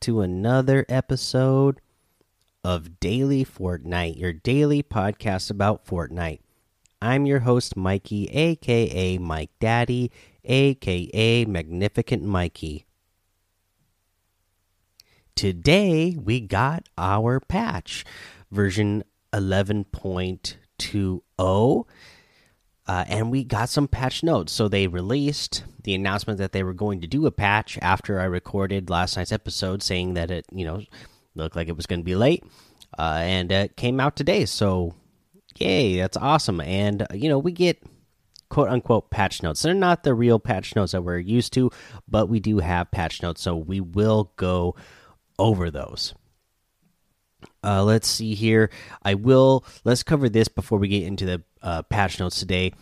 To another episode of Daily Fortnite, your daily podcast about Fortnite. I'm your host, Mikey, aka Mike Daddy, aka Magnificent Mikey. Today, we got our patch, version 11.20. Uh, and we got some patch notes. So they released the announcement that they were going to do a patch after I recorded last night's episode, saying that it, you know, looked like it was going to be late, uh, and it came out today. So, yay, that's awesome. And uh, you know, we get quote unquote patch notes. They're not the real patch notes that we're used to, but we do have patch notes, so we will go over those. Uh, let's see here. I will. Let's cover this before we get into the uh, patch notes today.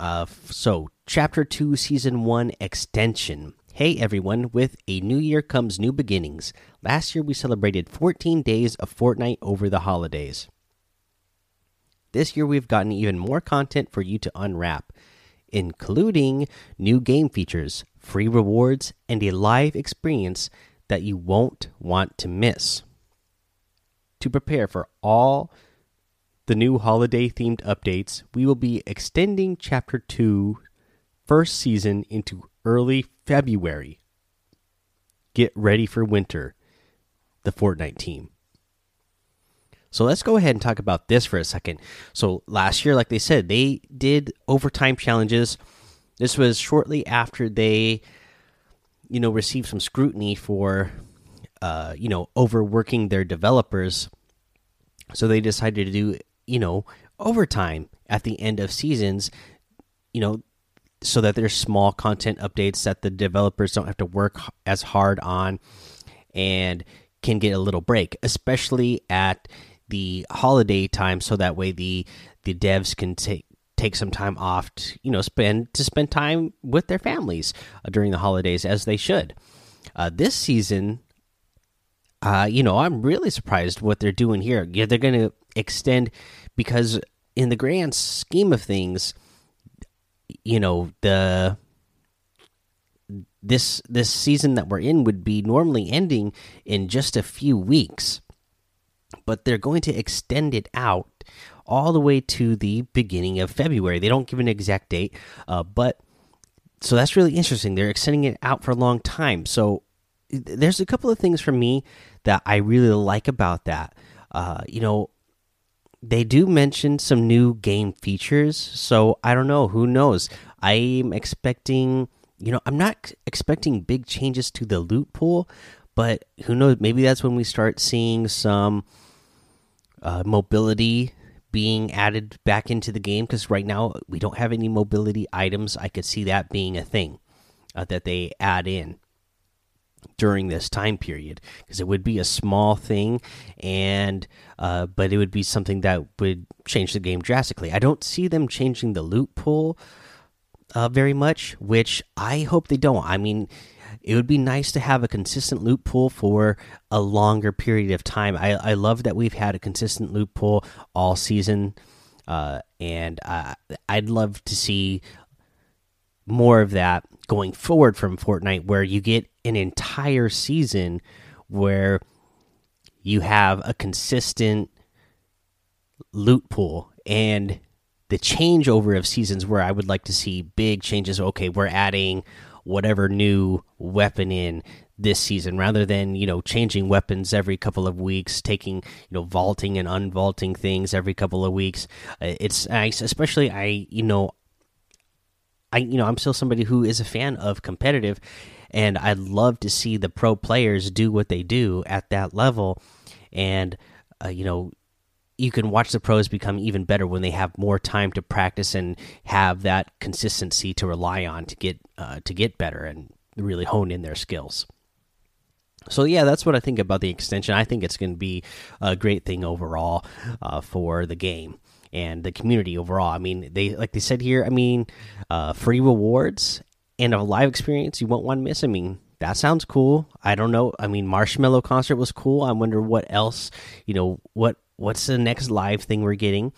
Uh, so, Chapter 2, Season 1 Extension. Hey everyone, with a new year comes new beginnings. Last year we celebrated 14 days of Fortnite over the holidays. This year we've gotten even more content for you to unwrap, including new game features, free rewards, and a live experience that you won't want to miss to prepare for all the new holiday themed updates, we will be extending Chapter 2 first season into early February. Get ready for winter, the Fortnite team. So let's go ahead and talk about this for a second. So last year, like they said, they did overtime challenges. This was shortly after they, you know, received some scrutiny for uh, you know, overworking their developers. So they decided to do, you know, overtime at the end of seasons, you know, so that there's small content updates that the developers don't have to work as hard on and can get a little break, especially at the holiday time so that way the the devs can take take some time off to, you know spend to spend time with their families uh, during the holidays as they should uh, this season uh, you know, I'm really surprised what they're doing here. Yeah, they're going to extend because in the grand scheme of things, you know, the this this season that we're in would be normally ending in just a few weeks. But they're going to extend it out all the way to the beginning of February. They don't give an exact date, uh, but so that's really interesting. They're extending it out for a long time. So there's a couple of things for me that I really like about that. Uh, you know, they do mention some new game features, so I don't know. Who knows? I'm expecting, you know, I'm not expecting big changes to the loot pool, but who knows? Maybe that's when we start seeing some uh, mobility being added back into the game because right now we don't have any mobility items. I could see that being a thing uh, that they add in during this time period because it would be a small thing and uh, but it would be something that would change the game drastically. I don't see them changing the loot pool uh, very much which i hope they don't. I mean it would be nice to have a consistent loot pool for a longer period of time. I, I love that we've had a consistent loot pool all season uh, and i'd love to see more of that going forward from Fortnite, where you get an entire season where you have a consistent loot pool and the changeover of seasons where I would like to see big changes. Okay, we're adding whatever new weapon in this season rather than you know changing weapons every couple of weeks taking you know vaulting and unvaulting things every couple of weeks uh, it's nice especially i you know I you know I'm still somebody who is a fan of competitive, and I'd love to see the pro players do what they do at that level, and uh, you know you can watch the pros become even better when they have more time to practice and have that consistency to rely on to get uh, to get better and really hone in their skills. So yeah, that's what I think about the extension. I think it's going to be a great thing overall uh, for the game and the community overall. I mean, they like they said here. I mean, uh, free rewards and a live experience you won't want to miss. I mean, that sounds cool. I don't know. I mean, Marshmello concert was cool. I wonder what else. You know what what's the next live thing we're getting?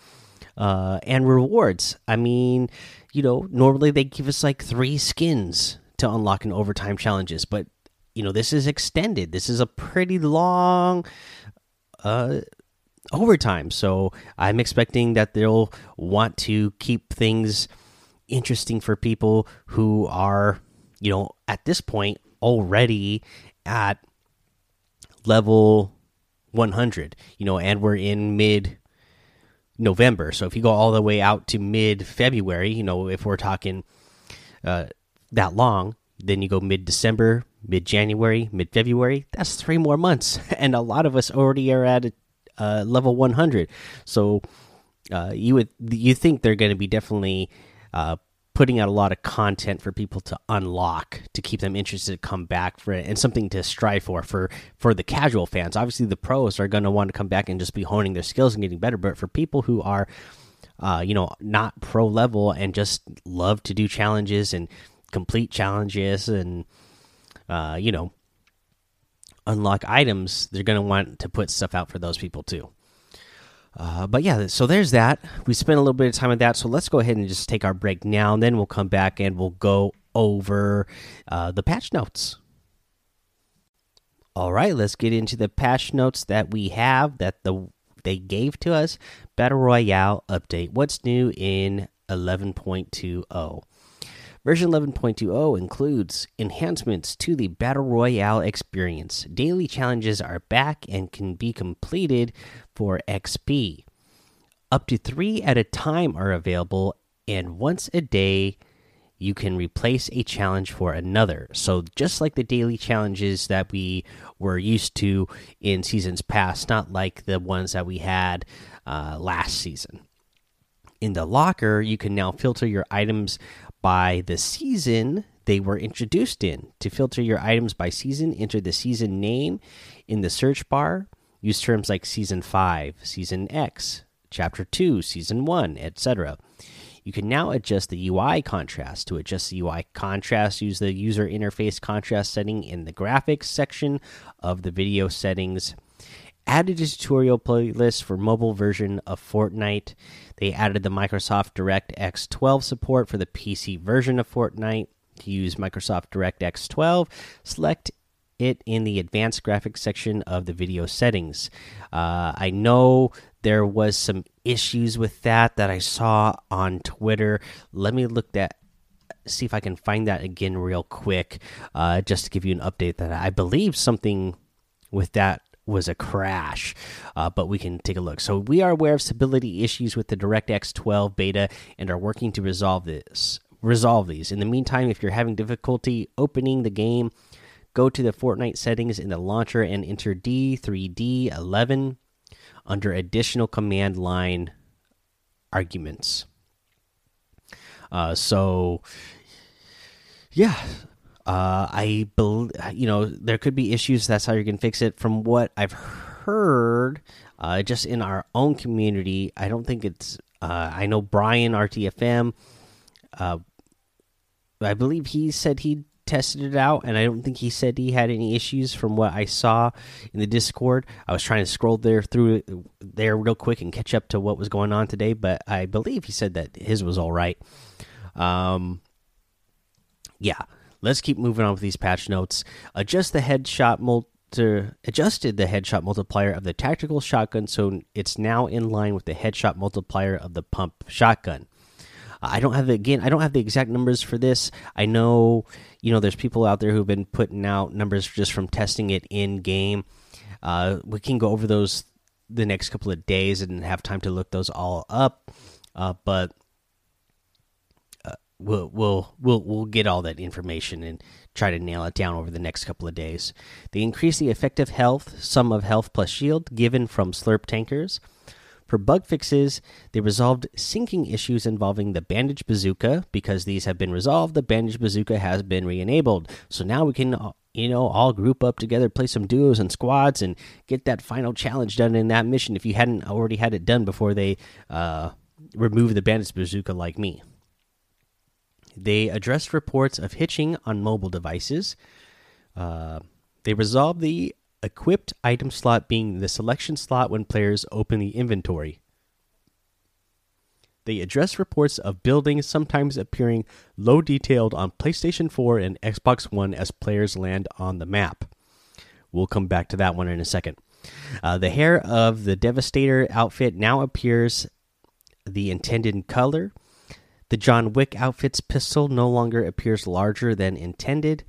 Uh, and rewards. I mean, you know, normally they give us like three skins to unlock in overtime challenges, but you know this is extended. This is a pretty long uh, overtime, so I'm expecting that they'll want to keep things interesting for people who are you know at this point already at level 100 you know and we're in mid November. So if you go all the way out to mid February, you know, if we're talking uh, that long, then you go mid December, mid January, mid February. That's three more months, and a lot of us already are at uh, level 100. So uh, you would you think they're going to be definitely uh, putting out a lot of content for people to unlock to keep them interested to come back for it and something to strive for for for the casual fans. Obviously the pros are going to want to come back and just be honing their skills and getting better but for people who are uh, you know not pro level and just love to do challenges and complete challenges and uh, you know unlock items they're going to want to put stuff out for those people too uh, but yeah, so there's that. We spent a little bit of time on that, so let's go ahead and just take our break now, and then we'll come back and we'll go over uh, the patch notes. All right, let's get into the patch notes that we have that the they gave to us. Battle Royale update. What's new in 11.20? Version 11.20 includes enhancements to the Battle Royale experience. Daily challenges are back and can be completed for XP. Up to three at a time are available, and once a day, you can replace a challenge for another. So, just like the daily challenges that we were used to in seasons past, not like the ones that we had uh, last season. In the locker, you can now filter your items by the season they were introduced in. To filter your items by season, enter the season name in the search bar. Use terms like Season 5, Season X, Chapter 2, Season 1, etc. You can now adjust the UI contrast. To adjust the UI contrast, use the user interface contrast setting in the graphics section of the video settings. Added a tutorial playlist for mobile version of Fortnite. They added the Microsoft DirectX 12 support for the PC version of Fortnite. To use Microsoft DirectX 12, select it in the advanced graphics section of the video settings. Uh, I know there was some issues with that that I saw on Twitter. Let me look that see if I can find that again real quick, uh, just to give you an update that I believe something with that was a crash, uh, but we can take a look. So we are aware of stability issues with the DirectX 12 beta and are working to resolve this. Resolve these. In the meantime, if you're having difficulty opening the game, Go to the Fortnite settings in the launcher and enter D3D11 under additional command line arguments. Uh, so, yeah, uh, I believe you know there could be issues. That's how you can fix it. From what I've heard, uh, just in our own community, I don't think it's. Uh, I know Brian RTFM. Uh, I believe he said he tested it out, and I don't think he said he had any issues from what I saw in the Discord. I was trying to scroll there through there real quick and catch up to what was going on today, but I believe he said that his was all right. Um, yeah, let's keep moving on with these patch notes. Adjust the headshot multi adjusted the headshot multiplier of the tactical shotgun so it's now in line with the headshot multiplier of the pump shotgun. I don't have the, again. I don't have the exact numbers for this. I know you know there's people out there who've been putting out numbers just from testing it in game. Uh, we can go over those the next couple of days and have time to look those all up. Uh, but uh, we'll we'll we'll we'll get all that information and try to nail it down over the next couple of days. They increase the effective health sum of health plus shield given from slurp tankers. For bug fixes, they resolved syncing issues involving the bandage bazooka. Because these have been resolved, the bandage bazooka has been re-enabled. So now we can, you know, all group up together, play some duos and squads, and get that final challenge done in that mission. If you hadn't already had it done before they uh, removed the bandage bazooka, like me. They addressed reports of hitching on mobile devices. Uh, they resolved the equipped item slot being the selection slot when players open the inventory. They address reports of buildings sometimes appearing low detailed on PlayStation 4 and Xbox One as players land on the map. We'll come back to that one in a second. Uh, the hair of the Devastator outfit now appears the intended color. The John Wick outfit's pistol no longer appears larger than intended.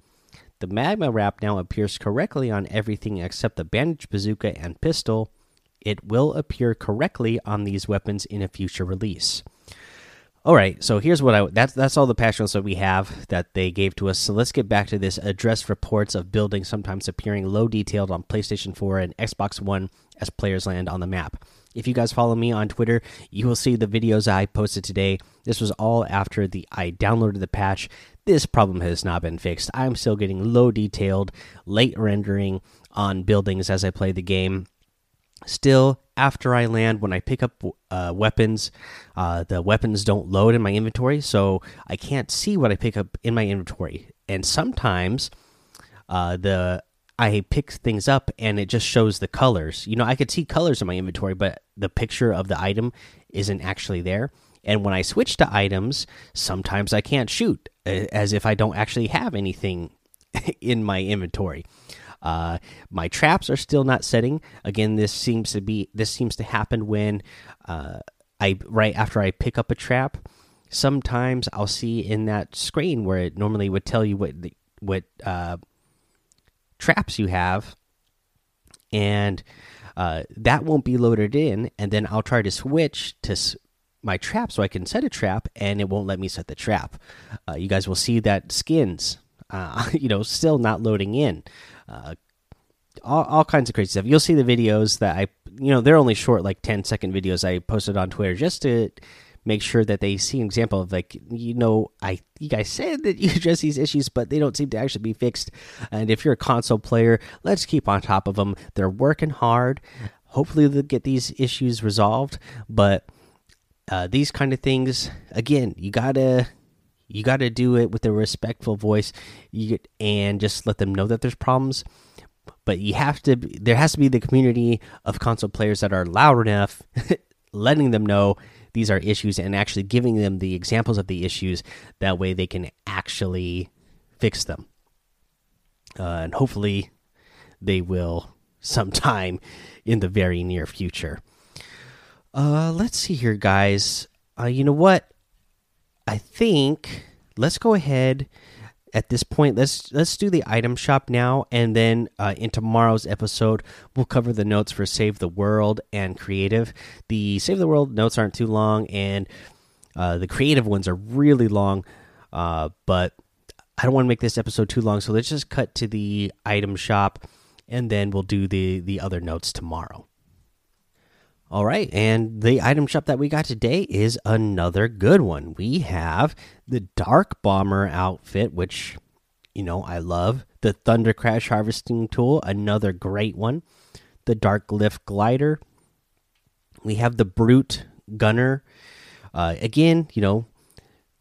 The magma wrap now appears correctly on everything except the bandage bazooka and pistol. It will appear correctly on these weapons in a future release. All right, so here's what I that's that's all the patch notes that we have that they gave to us. So let's get back to this address reports of buildings sometimes appearing low detailed on PlayStation 4 and Xbox One as players land on the map. If you guys follow me on Twitter, you will see the videos I posted today. This was all after the I downloaded the patch. This problem has not been fixed. I'm still getting low detailed, late rendering on buildings as I play the game. Still, after I land, when I pick up uh, weapons, uh, the weapons don't load in my inventory, so I can't see what I pick up in my inventory. And sometimes, uh, the I pick things up and it just shows the colors. You know, I could see colors in my inventory, but the picture of the item isn't actually there. And when I switch to items, sometimes I can't shoot, as if I don't actually have anything in my inventory. Uh, my traps are still not setting. Again, this seems to be this seems to happen when uh, I right after I pick up a trap. Sometimes I'll see in that screen where it normally would tell you what the, what uh, traps you have, and uh, that won't be loaded in. And then I'll try to switch to my trap so I can set a trap, and it won't let me set the trap. Uh, you guys will see that skins, uh, you know, still not loading in uh, all, all kinds of crazy stuff. You'll see the videos that I, you know, they're only short, like 10 second videos I posted on Twitter just to make sure that they see an example of like, you know, I, you guys said that you address these issues, but they don't seem to actually be fixed. And if you're a console player, let's keep on top of them. They're working hard. Hopefully, they'll get these issues resolved. But uh, these kind of things, again, you gotta you got to do it with a respectful voice you, and just let them know that there's problems. But you have to, there has to be the community of console players that are loud enough, letting them know these are issues and actually giving them the examples of the issues. That way they can actually fix them. Uh, and hopefully they will sometime in the very near future. Uh, let's see here, guys. Uh, you know what? I think let's go ahead at this point let's let's do the item shop now and then uh, in tomorrow's episode we'll cover the notes for save the world and creative the save the world notes aren't too long and uh, the creative ones are really long uh, but i don't want to make this episode too long so let's just cut to the item shop and then we'll do the the other notes tomorrow all right, and the item shop that we got today is another good one. We have the Dark Bomber outfit, which you know I love. The Thunder Crash harvesting tool, another great one. The Dark Lift glider. We have the Brute Gunner. Uh, again, you know,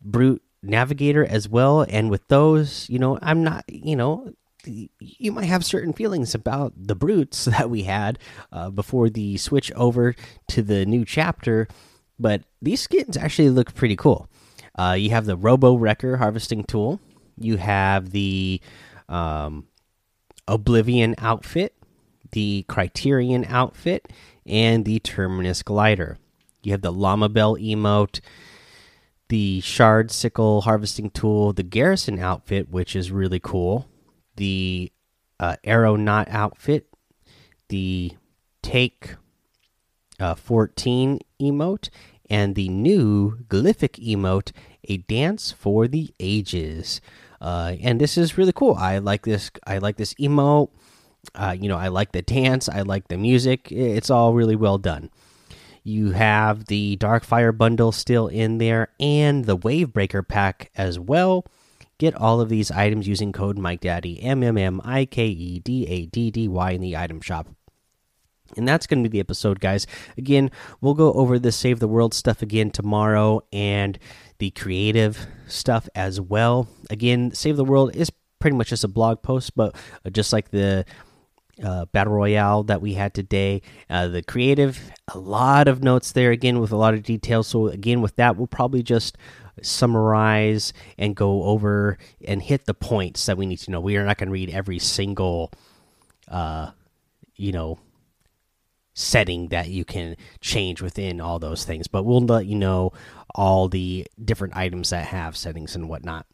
Brute Navigator as well. And with those, you know, I'm not, you know, you might have certain feelings about the brutes that we had uh, before the switch over to the new chapter, but these skins actually look pretty cool. Uh, you have the Robo Wrecker harvesting tool. You have the um, Oblivion outfit, the Criterion outfit, and the Terminus glider. You have the Llama Bell emote, the Shard Sickle harvesting tool, the Garrison outfit, which is really cool the uh, Aeronaut outfit, the Take uh, 14 emote, and the new Glyphic emote, A Dance for the Ages. Uh, and this is really cool. I like this. I like this emote. Uh, you know, I like the dance. I like the music. It's all really well done. You have the Darkfire bundle still in there, and the Wavebreaker pack as well. Get all of these items using code MikeDaddy, M M M I K E D A D D Y, in the item shop. And that's going to be the episode, guys. Again, we'll go over the Save the World stuff again tomorrow and the creative stuff as well. Again, Save the World is pretty much just a blog post, but just like the uh, battle royale that we had today. Uh, the creative, a lot of notes there again with a lot of details. So again, with that, we'll probably just summarize and go over and hit the points that we need to know. We are not going to read every single, uh, you know, setting that you can change within all those things, but we'll let you know all the different items that have settings and whatnot.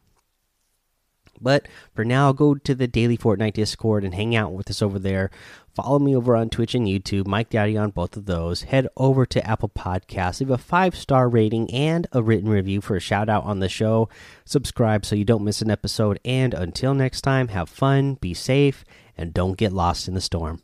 But for now, go to the daily Fortnite Discord and hang out with us over there. Follow me over on Twitch and YouTube, Mike Daddy on both of those. Head over to Apple Podcasts, leave a five star rating and a written review for a shout out on the show. Subscribe so you don't miss an episode. And until next time, have fun, be safe, and don't get lost in the storm.